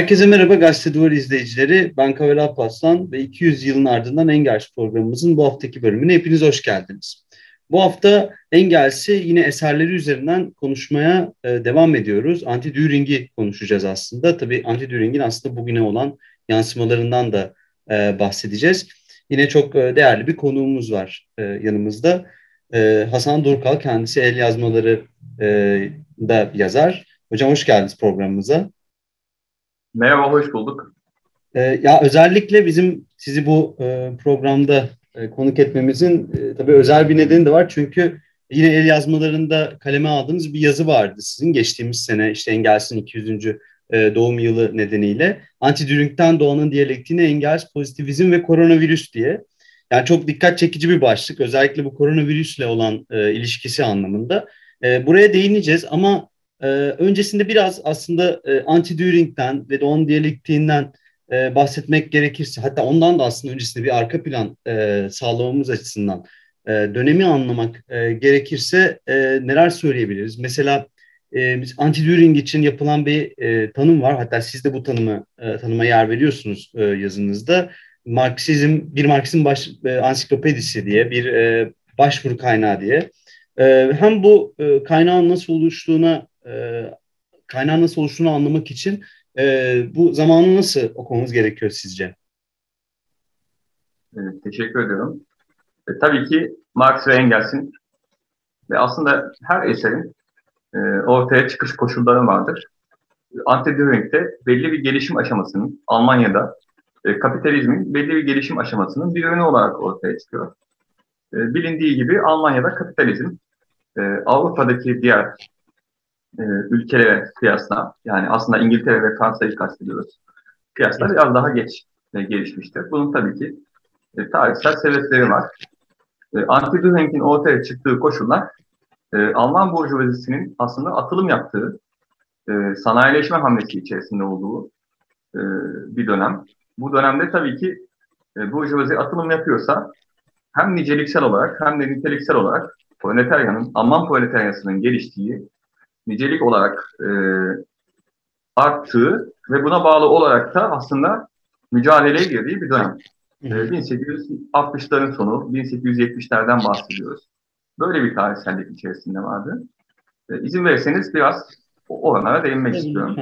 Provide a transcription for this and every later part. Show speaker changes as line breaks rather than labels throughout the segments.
Herkese merhaba Gazete Duvar izleyicileri. Ben Kavel Alparslan ve 200 yılın ardından Engels programımızın bu haftaki bölümüne hepiniz hoş geldiniz. Bu hafta Engels'i yine eserleri üzerinden konuşmaya e, devam ediyoruz. Anti-Düring'i konuşacağız aslında. Tabii Anti-Düring'in aslında bugüne olan yansımalarından da e, bahsedeceğiz. Yine çok e, değerli bir konuğumuz var yanımızda. Hasan Durkal kendisi el yazmaları da yazar. Hocam hoş geldiniz programımıza.
Merhaba, hoş bulduk.
E, ya özellikle bizim sizi bu e, programda e, konuk etmemizin e, tabii özel bir nedeni de var. Çünkü yine el yazmalarında kaleme aldığınız bir yazı vardı sizin geçtiğimiz sene işte Engels'in 200. E, doğum yılı nedeniyle. Anti-Düring'den doğanın diyalektiğine Engels, pozitivizm ve koronavirüs diye. Yani çok dikkat çekici bir başlık. Özellikle bu koronavirüsle olan e, ilişkisi anlamında. E, buraya değineceğiz ama e, öncesinde biraz aslında e, anti-Düring'den ve doğanın diyalektiğinden e, bahsetmek gerekirse hatta ondan da aslında öncesinde bir arka plan e, sağlamamız açısından e, dönemi anlamak e, gerekirse e, neler söyleyebiliriz? Mesela e, anti-Düring için yapılan bir e, tanım var. Hatta siz de bu tanımı e, tanıma yer veriyorsunuz e, yazınızda. Marksizm, bir Marksizm baş, e, ansiklopedisi diye bir e, başvuru kaynağı diye. E, hem bu e, kaynağın nasıl oluştuğuna e, kaynağın nasıl oluştuğunu anlamak için e, bu zamanı nasıl okumamız gerekiyor sizce?
Evet, teşekkür ediyorum. E, tabii ki Marx ve Engels'in ve aslında her eserin e, ortaya çıkış koşulları vardır. Anti-Düring'de belli bir gelişim aşamasının Almanya'da e, kapitalizmin belli bir gelişim aşamasının bir ürünü olarak ortaya çıkıyor. E, bilindiği gibi Almanya'da kapitalizm e, Avrupa'daki diğer e, ülkelere kıyasla yani aslında İngiltere ve Fransa'yı kastediyoruz. Kıyasla biraz daha geç e, gelişmiştir. Bunun tabii ki e, tarihsel sebepleri var. E, Anti-Düring'in ortaya çıktığı koşullar e, Alman burjuvazisinin aslında atılım yaptığı, e, sanayileşme hamlesi içerisinde olduğu e, bir dönem. Bu dönemde tabii ki e, burjuvazi atılım yapıyorsa hem niceliksel olarak hem de niteliksel olarak proletaryanın, Alman proletaryasının geliştiği, nicelik olarak e, arttığı ve buna bağlı olarak da aslında mücadeleye girdiği bir dönem. E, 1860'ların sonu, 1870'lerden bahsediyoruz. Böyle bir tarihsellik içerisinde vardı. E, izin verirseniz biraz oranlara değinmek istiyorum.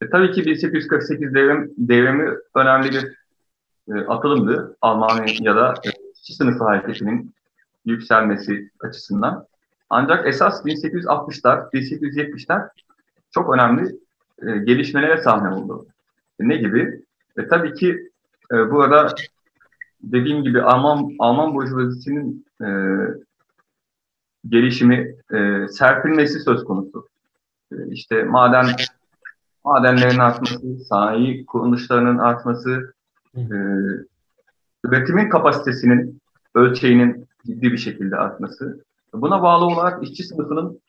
E, tabii ki 1848 devrim, devrimi önemli bir e, atılımdı Almanya'da e, işçi sınıfı hareketinin yükselmesi açısından. Ancak esas 1860'lar, 1870'ler çok önemli e, gelişmelere sahne oldu. E, ne gibi? E, tabii ki e, burada dediğim gibi Alman Alman burjuvazisinin e, gelişimi, e, serpilmesi söz konusu. E, işte maden madenlerin artması, sanayi kuruluşlarının artması, e, üretimin kapasitesinin ölçeğinin ciddi bir şekilde artması. Buna bağlı olarak işçi sınıfının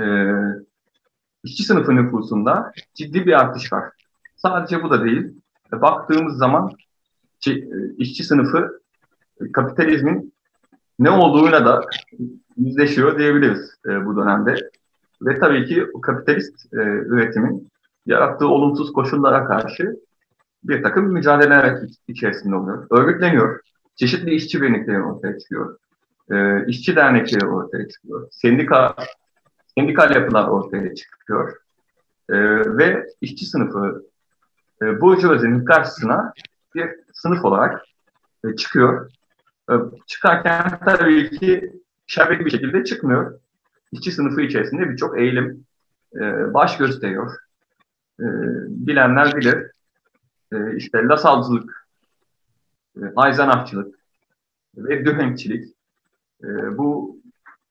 e, işçi sınıfı nüfusunda ciddi bir artış var. Sadece bu da değil. Baktığımız zaman e, işçi sınıfı kapitalizmin ne olduğuyla da yüzleşiyor diyebiliriz e, bu dönemde. Ve tabii ki kapitalist e, üretimin yarattığı olumsuz koşullara karşı bir takım mücadeleler içerisinde oluyor. Örgütleniyor. Çeşitli işçi birlikleri ortaya çıkıyor. E, işçi dernekleri ortaya çıkıyor. Sendika, sendikal yapılar ortaya çıkıyor. E, ve işçi sınıfı e, burjuvazinin karşısına bir sınıf olarak e, çıkıyor. E, çıkarken tabii ki şerbet bir şekilde çıkmıyor. İşçi sınıfı içerisinde birçok eğilim e, baş gösteriyor. E, bilenler bilir. E, işte lasalcılık, e, ayzanakçılık ve dühenkçilik e, bu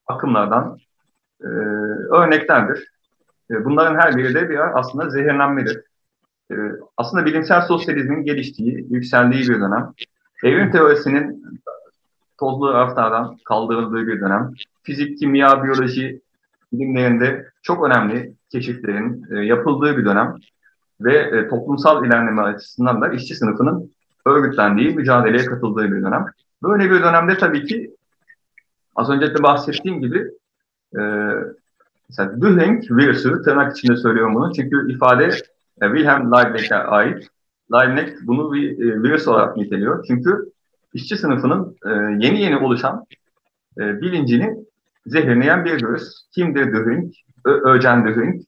akımlardan e, örneklerdir. E, bunların her biri de bir aslında zehirlenmedir. E, aslında bilimsel sosyalizmin geliştiği, yükseldiği bir dönem. Evrim teorisinin tozlu raflardan kaldırıldığı bir dönem. Fizik, kimya, biyoloji bilimlerinde çok önemli keşiflerin e, yapıldığı bir dönem ve e, toplumsal ilerleme açısından da işçi sınıfının örgütlendiği, mücadeleye katıldığı bir dönem. Böyle bir dönemde tabii ki az önce de bahsettiğim gibi e, mesela Dühring virüsü, tırnak içinde söylüyorum bunu çünkü ifade e, Wilhelm Leibnig'e ait. Leibniz bunu bir e, virüs olarak niteliyor. Çünkü işçi sınıfının e, yeni yeni oluşan e, bilincini zehirleyen bir virüs. Kimdir Dühring? Öcen Dühring.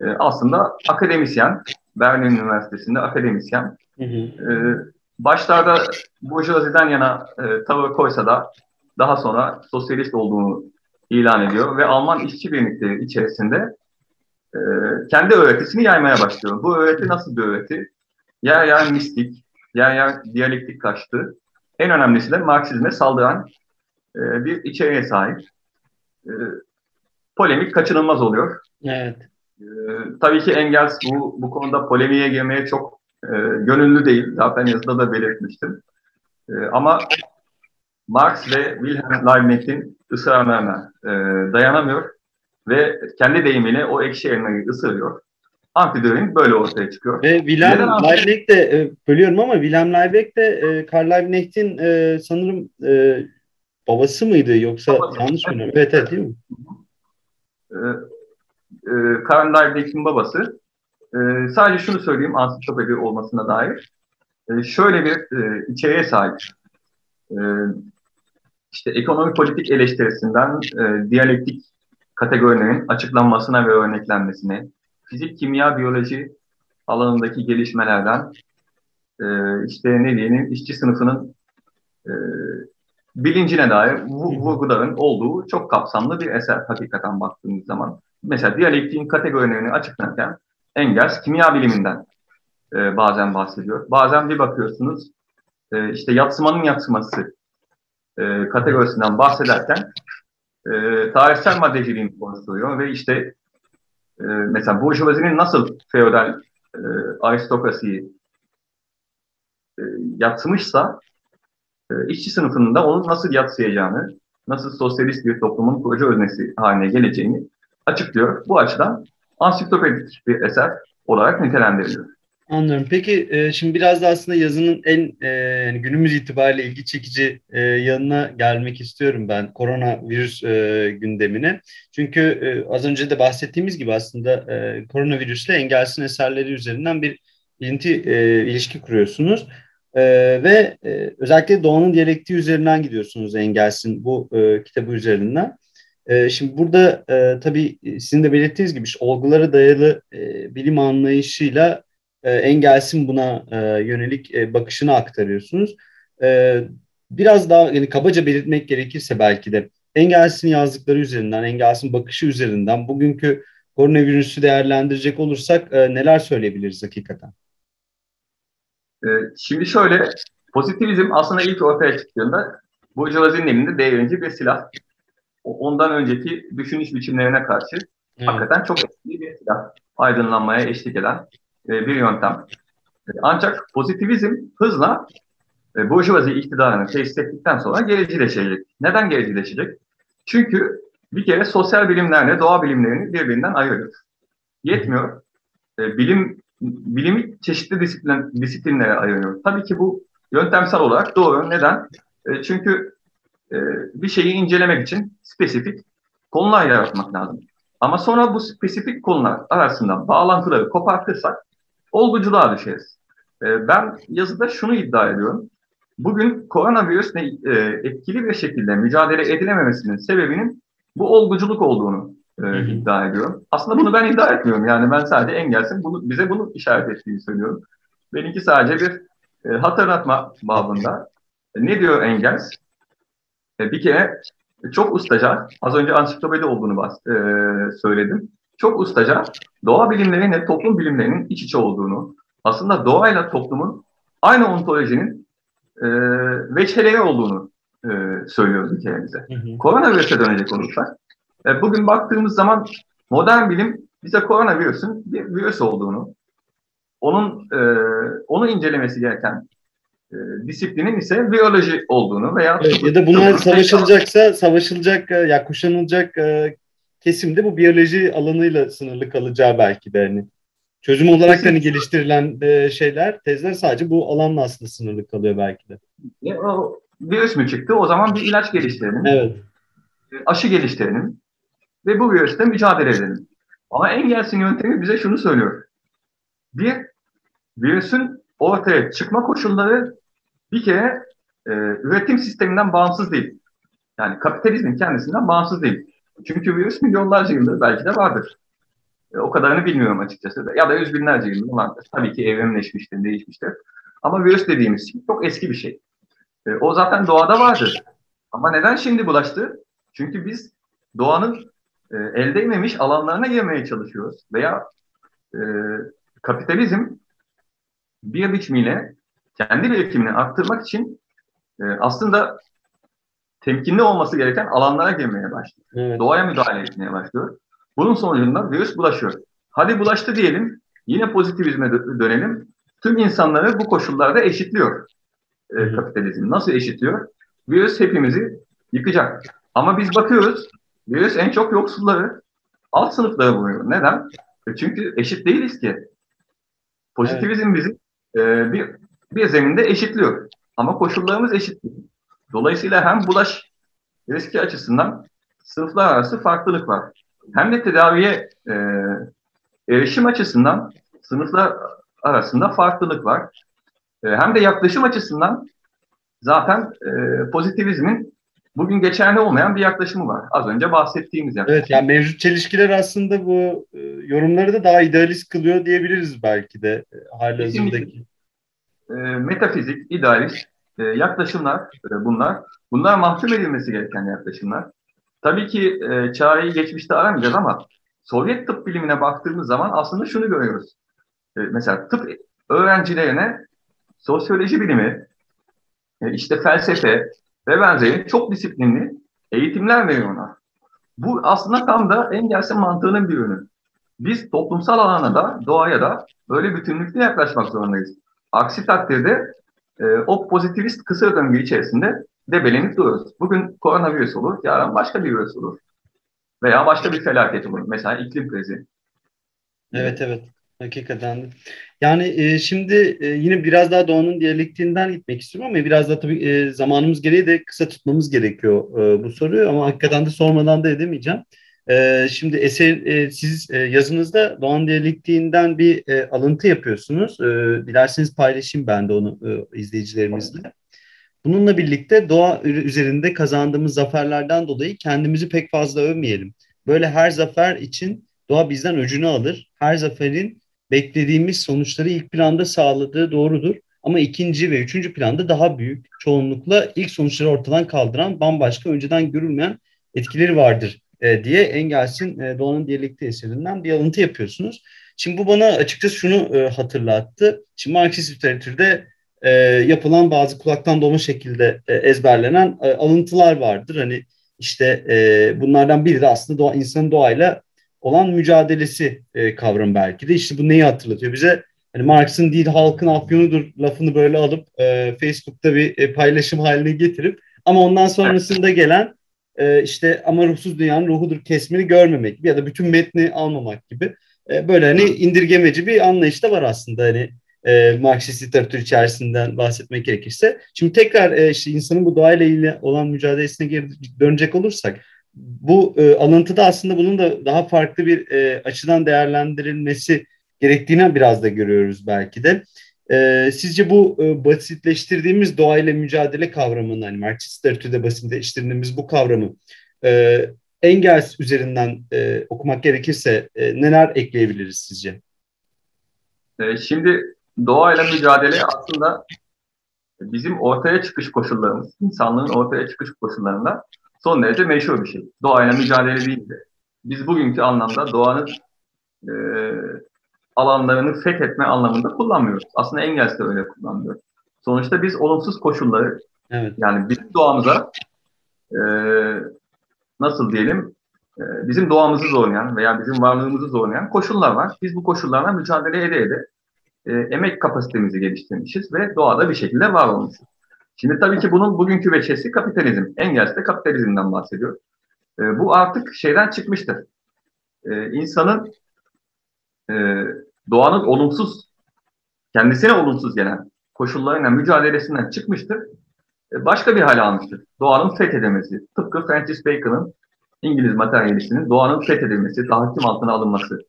E, aslında akademisyen. Berlin Üniversitesi'nde akademisyen. Hı hı. E, başlarda Bourgeoisie'den yana e, tavır koysa da daha sonra sosyalist olduğunu ilan ediyor ve Alman işçi birlikleri içerisinde e, kendi öğretisini yaymaya başlıyor. Bu öğreti nasıl bir öğreti? Yer yer mistik, yer yer diyalektik kaçtı. En önemlisi de Marksizme saldıran e, bir içeriğe sahip. E, polemik kaçınılmaz oluyor.
Evet.
E, tabii ki Engels bu, bu konuda polemiğe girmeye çok e, gönüllü değil. Zaten yazıda da belirtmiştim. E, ama Marx ve Wilhelm Leibniz'in ısrarlarına e, dayanamıyor ve kendi deyimiyle o ekşi elmayı ısırıyor. Antidörin böyle ortaya çıkıyor.
Ve Wilhelm Leibniz de, e, bölüyorum ama Wilhelm Leibniz de e, Karl Leibniz'in e, sanırım e, babası mıydı yoksa babası. yanlış mı? Evet, evet değil mi?
E, e, Karl Leibniz'in babası. E, sadece şunu söyleyeyim ansiklopedi olmasına dair. E, şöyle bir e, içeriğe sahip. E, işte ekonomi politik eleştirisinden e, diyalektik kategorilerin açıklanmasına ve örneklenmesine, fizik, kimya, biyoloji alanındaki gelişmelerden e, işte ne diyelim işçi sınıfının e, bilincine dair vurguların olduğu çok kapsamlı bir eser hakikaten baktığımız zaman. Mesela diyalektiğin kategorilerini açıklarken Engels kimya biliminden e, bazen bahsediyor. Bazen bir bakıyorsunuz e, işte yatsımanın yatsıması e, kategorisinden bahsederken e, tarihsel maddeciliğin konuşuluyor ve işte e, mesela Burjuvazi'nin nasıl feodal e, aristokrasiyi e, yatsımışsa e, işçi sınıfının da onu nasıl yatsıyacağını, nasıl sosyalist bir toplumun kurucu öznesi haline geleceğini açıklıyor. Bu açıdan ansiklopedik bir eser olarak nitelendiriliyor.
Anlıyorum. Peki e, şimdi biraz da aslında yazının en e, günümüz itibariyle ilgi çekici e, yanına gelmek istiyorum ben koronavirüs e, gündemine. Çünkü e, az önce de bahsettiğimiz gibi aslında e, koronavirüsle Engels'in eserleri üzerinden bir ilinti e, ilişki kuruyorsunuz. E, ve e, özellikle Doğan'ın diyalektiği üzerinden gidiyorsunuz Engels'in bu e, kitabı üzerinden. E, şimdi burada e, tabii sizin de belirttiğiniz gibi işte, olgulara dayalı e, bilim anlayışıyla e, Engels'in buna e, yönelik e, bakışını aktarıyorsunuz. E, biraz daha yani kabaca belirtmek gerekirse belki de Engels'in yazdıkları üzerinden, Engels'in bakışı üzerinden bugünkü koronavirüsü değerlendirecek olursak e, neler söyleyebiliriz hakikaten?
Şimdi şöyle, pozitivizm aslında ilk ortaya çıktığında Bourgeoisie'nin elinde devrimci bir silah. Ondan önceki düşünüş biçimlerine karşı hmm. hakikaten çok etkili bir silah. Aydınlanmaya eşlik eden bir yöntem. E, ancak pozitivizm hızla e, Burjuvazi iktidarını tesis ettikten sonra gericileşecek. Neden gericileşecek? Çünkü bir kere sosyal bilimlerle doğa bilimlerini birbirinden ayırıyor. Yetmiyor. E, bilim bilimi çeşitli disiplin, disiplinlere ayırıyor. Tabii ki bu yöntemsel olarak doğru. Neden? E, çünkü e, bir şeyi incelemek için spesifik konular yaratmak lazım. Ama sonra bu spesifik konular arasında bağlantıları kopartırsak olguculuğa düşeriz. E, ben yazıda şunu iddia ediyorum. Bugün koronavirüsle e, etkili bir şekilde mücadele edilememesinin sebebinin bu olguculuk olduğunu e, iddia ediyorum. Aslında bunu ben iddia etmiyorum. Yani ben sadece Engels'in bunu, bize bunu işaret ettiğini söylüyorum. Benimki sadece bir e, hatırlatma babında. E, ne diyor Engels? E, bir kere çok ustaca, az önce ansiklopedi olduğunu bas, e, söyledim çok ustaca doğa bilimleriyle toplum bilimlerinin iç içe olduğunu, aslında doğayla toplumun aynı ontolojinin e, veçheleri olduğunu e, söylüyoruz ülkemize. Koronavirüse dönecek olursak, e, bugün baktığımız zaman modern bilim bize koronavirüsün bir virüs olduğunu, onun e, onu incelemesi gereken e, disiplinin ise biyoloji olduğunu veya
evet, ya da bunlar savaşılacaksa savaşılacak e, ya kuşanılacak e, kesimde bu biyoloji alanıyla sınırlı kalacağı belki de hani. Çözüm olarak da hani geliştirilen e, şeyler, tezler sadece bu alanla aslında sınırlı kalıyor belki de.
E, o virüs mü çıktı? O zaman bir ilaç geliştirelim.
Evet.
E, aşı geliştirelim. ve bu virüsle mücadele edelim. Ama Engels'in yöntemi bize şunu söylüyor. Bir, virüsün ortaya çıkma koşulları bir kere e, üretim sisteminden bağımsız değil. Yani kapitalizmin kendisinden bağımsız değil. Çünkü virüs milyonlarca yıldır belki de vardır. E, o kadarını bilmiyorum açıkçası. Ya da yüz binlerce yıldır vardır. Tabii ki evrimleşmiştir, değişmiştir. Ama virüs dediğimiz şey çok eski bir şey. E, o zaten doğada vardır. Ama neden şimdi bulaştı? Çünkü biz doğanın e, el değmemiş alanlarına girmeye çalışıyoruz. Veya e, kapitalizm bir biçimiyle kendi üretimini arttırmak için e, aslında temkinli olması gereken alanlara girmeye başlıyor. Evet. Doğaya müdahale etmeye başlıyor. Bunun sonucunda virüs bulaşıyor. Hadi bulaştı diyelim, yine pozitivizme dönelim. Tüm insanları bu koşullarda eşitliyor e, kapitalizm. Nasıl eşitliyor? Virüs hepimizi yıkacak. Ama biz bakıyoruz, virüs en çok yoksulları, alt sınıfları vuruyor. Neden? E, çünkü eşit değiliz ki. Pozitivizm evet. bizi e, bir, bir zeminde eşitliyor. Ama koşullarımız eşit değil. Dolayısıyla hem bulaş riski açısından sınıflar arası farklılık var. Hem de tedaviye e, erişim açısından sınıflar arasında farklılık var. E, hem de yaklaşım açısından zaten e, pozitivizmin bugün geçerli olmayan bir yaklaşımı var. Az önce bahsettiğimiz yaklaşım.
Evet yani mevcut çelişkiler aslında bu e, yorumları da daha idealist kılıyor diyebiliriz belki de e, halihazırdaki.
E, metafizik, idealist e, yaklaşımlar e, bunlar. Bunlar mahkum edilmesi gereken yaklaşımlar. Tabii ki e, çareyi geçmişte aramayacağız ama Sovyet tıp bilimine baktığımız zaman aslında şunu görüyoruz. E, mesela tıp öğrencilerine sosyoloji bilimi, e, işte felsefe ve benzeri çok disiplinli eğitimler veriyorlar. Bu aslında tam da Engels'in mantığının bir ürünü. Biz toplumsal alana da, doğaya da böyle bütünlüklü yaklaşmak zorundayız. Aksi takdirde e, o pozitivist kısır döngü içerisinde debelenip duruyoruz. Bugün koronavirüs olur, yarın başka bir virüs olur. Veya başka bir felaket olur. Mesela iklim krizi.
Evet evet. Hakikaten. Yani e, şimdi e, yine biraz daha doğanın diyalektiğinden gitmek istiyorum ama biraz da tabii e, zamanımız gereği de kısa tutmamız gerekiyor e, bu soruyu ama hakikaten de sormadan da edemeyeceğim. E, şimdi eser e, siz e, yazınızda doğan diyalektiğinden bir e, alıntı yapıyorsunuz. E, dilerseniz paylaşayım ben de onu e, izleyicilerimizle. Bununla birlikte doğa üzerinde kazandığımız zaferlerden dolayı kendimizi pek fazla övmeyelim. Böyle her zafer için doğa bizden öcünü alır. Her zaferin beklediğimiz sonuçları ilk planda sağladığı doğrudur. Ama ikinci ve üçüncü planda daha büyük, çoğunlukla ilk sonuçları ortadan kaldıran bambaşka, önceden görülmeyen etkileri vardır e, diye Engels'in e, Doğanın Diyalekti eserinden bir alıntı yapıyorsunuz. Şimdi bu bana açıkçası şunu e, hatırlattı. Şimdi Marksist literatürde yapılan bazı kulaktan dolma şekilde ezberlenen alıntılar vardır. Hani işte bunlardan biri de aslında doğa, insanın doğayla olan mücadelesi e, kavramı belki de. İşte bu neyi hatırlatıyor bize? Hani Marx'ın değil halkın afyonudur lafını böyle alıp e, Facebook'ta bir e, paylaşım haline getirip ama ondan sonrasında gelen e, işte ama ruhsuz dünyanın ruhudur kesmini görmemek gibi ya da bütün metni almamak gibi e, böyle hani indirgemeci bir anlayış da var aslında hani e, Marksist literatür içerisinden bahsetmek gerekirse. Şimdi tekrar e, işte insanın bu doğayla ilgili olan mücadelesine geri dönecek olursak bu e, alıntıda aslında bunun da daha farklı bir e, açıdan değerlendirilmesi gerektiğini biraz da görüyoruz belki de. E, sizce bu e, basitleştirdiğimiz doğayla mücadele kavramını, hani Marksist literatürde basitleştirdiğimiz bu kavramı e, Engels üzerinden e, okumak gerekirse e, neler ekleyebiliriz sizce?
E, şimdi doğayla mücadele aslında bizim ortaya çıkış koşullarımız, insanlığın ortaya çıkış koşullarında son derece meşhur bir şey. Doğayla mücadele değil de. Biz bugünkü anlamda doğanın e, alanlarını fethetme anlamında kullanmıyoruz. Aslında Engels de öyle kullanmıyor. Sonuçta biz olumsuz koşulları evet. yani bizim doğamıza e, nasıl diyelim e, bizim doğamızı zorlayan veya bizim varlığımızı zorlayan koşullar var. Biz bu koşullarla mücadele ede ede e, emek kapasitemizi geliştirmişiz ve doğada bir şekilde var olmuşuz. Şimdi tabii ki bunun bugünkü veçesi kapitalizm. Engels de kapitalizmden bahsediyor. E, bu artık şeyden çıkmıştır. E, insanın e, doğanın olumsuz, kendisine olumsuz gelen koşullarıyla mücadelesinden çıkmıştır. E, başka bir hale almıştır. Doğanın fethedemesi. Tıpkı Francis Bacon'ın İngiliz materyalistinin doğanın fethedilmesi, tahakküm altına alınması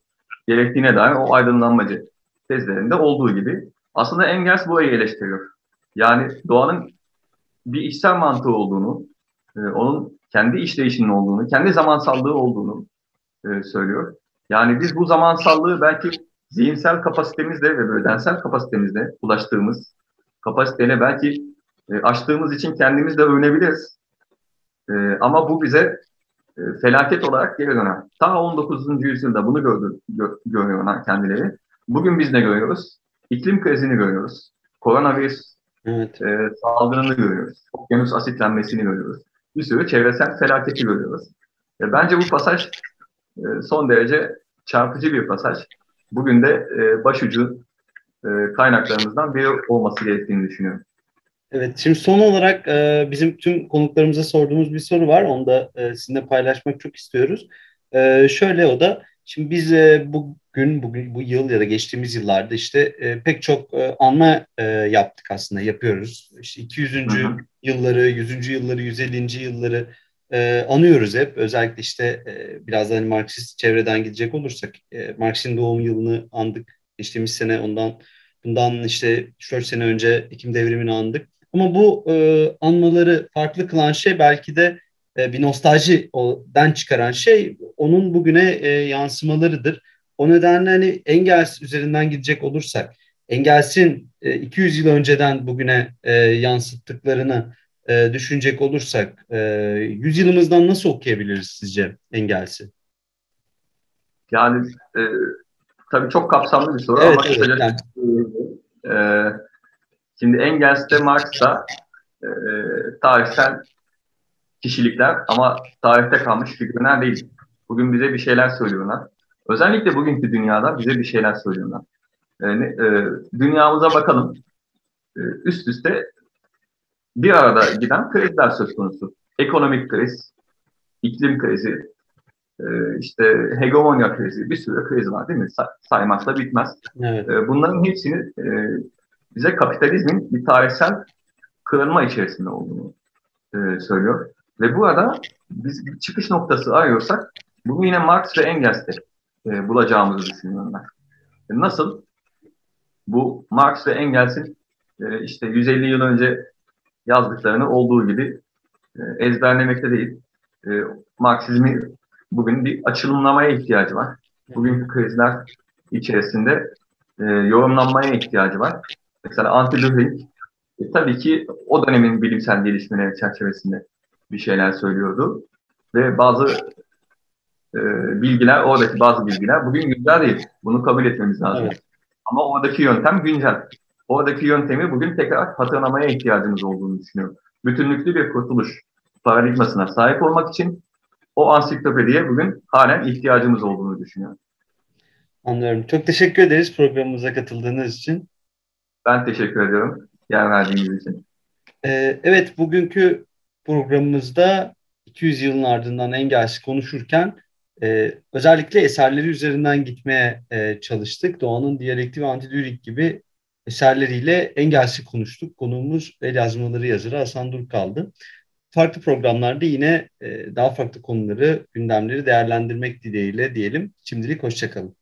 gerektiğine dair o aydınlanmacı tezlerinde olduğu gibi aslında Engels burayı eleştiriyor. Yani doğanın bir içsel mantığı olduğunu, e, onun kendi işleyişinin olduğunu, kendi zamansallığı olduğunu e, söylüyor. Yani biz bu zamansallığı belki zihinsel kapasitemizle ve bedensel kapasitemizle ulaştığımız kapasiteyle belki e, aştığımız için kendimiz de övünebiliriz. E, ama bu bize e, felaket olarak geri döner. Ta 19. yüzyılda bunu gördü, gö, görüyorlar kendileri. Bugün biz ne görüyoruz? İklim krizini görüyoruz. Koronavirüs evet. e, salgınını görüyoruz. Okyanus asitlenmesini görüyoruz. Bir sürü çevresel felaketi görüyoruz. E, bence bu pasaj e, son derece çarpıcı bir pasaj. Bugün de e, başucu e, kaynaklarımızdan biri olması gerektiğini düşünüyorum.
Evet, şimdi son olarak e, bizim tüm konuklarımıza sorduğumuz bir soru var. Onu da e, sizinle paylaşmak çok istiyoruz. E, şöyle o da, şimdi biz e, bugün, bugün, bu yıl ya da geçtiğimiz yıllarda işte e, pek çok e, anma e, yaptık aslında, yapıyoruz. İşte 200. Hı hı. yılları, 100. yılları, 150. yılları e, anıyoruz hep. Özellikle işte e, biraz da hani Marksist çevreden gidecek olursak, e, Marx'in doğum yılını andık. Geçtiğimiz sene ondan Bundan işte 3-4 sene önce Ekim devrimini andık. Ama bu e, anmaları farklı kılan şey belki de e, bir nostaljiden çıkaran şey onun bugüne e, yansımalarıdır. O nedenle hani Engels üzerinden gidecek olursak, Engels'in e, 200 yıl önceden bugüne e, yansıttıklarını e, düşünecek olursak, e, 100 yılımızdan nasıl okuyabiliriz sizce Engels'i?
Yani e, tabii çok kapsamlı bir soru evet, ama evet, yani. e, şimdi Engels'te Marx'ta e, tarihsel kişilikler ama tarihte kalmış figürler değil. Bugün bize bir şeyler söylüyorlar. Özellikle bugünkü dünyada bize bir şeyler söylüyorlar. Yani, e, dünyamıza bakalım. E, üst üste bir arada giden krizler söz konusu. Ekonomik kriz, iklim krizi, e, işte hegemonya krizi, bir sürü kriz var değil mi? Say saymakla bitmez. Evet. E, bunların hepsini e, bize kapitalizmin bir tarihsel kırılma içerisinde olduğunu söylüyor. Ve bu arada biz bir çıkış noktası arıyorsak bunu yine Marx ve Engels'te bulacağımızı düşünüyorum ben. Nasıl? Bu Marx ve Engels'in işte 150 yıl önce yazdıklarını olduğu gibi e, ezberlemekte değil. E, Marksizmi bugün bir açılımlamaya ihtiyacı var. Bugünkü krizler içerisinde e, yorumlanmaya ihtiyacı var. Mesela anti e, tabii ki o dönemin bilimsel gelişmeleri çerçevesinde bir şeyler söylüyordu. Ve bazı e, bilgiler, oradaki bazı bilgiler bugün güncel değil. Bunu kabul etmemiz lazım. Evet. Ama oradaki yöntem güncel. Oradaki yöntemi bugün tekrar hatırlamaya ihtiyacımız olduğunu düşünüyorum. Bütünlüklü bir kurtuluş paradigmasına sahip olmak için o ansiklopediye bugün halen ihtiyacımız olduğunu düşünüyorum.
Anlıyorum. Çok teşekkür ederiz programımıza katıldığınız için.
Ben teşekkür ediyorum yer verdiğiniz için.
Ee, evet, bugünkü programımızda 200 yılın ardından Engels'i konuşurken e, özellikle eserleri üzerinden gitmeye e, çalıştık. Doğan'ın diyalekti ve antidürik gibi eserleriyle Engels'i konuştuk. Konuğumuz el yazmaları yazarı Hasan Dur kaldı farklı programlarda yine e, daha farklı konuları, gündemleri değerlendirmek dileğiyle diyelim. Şimdilik hoşçakalın.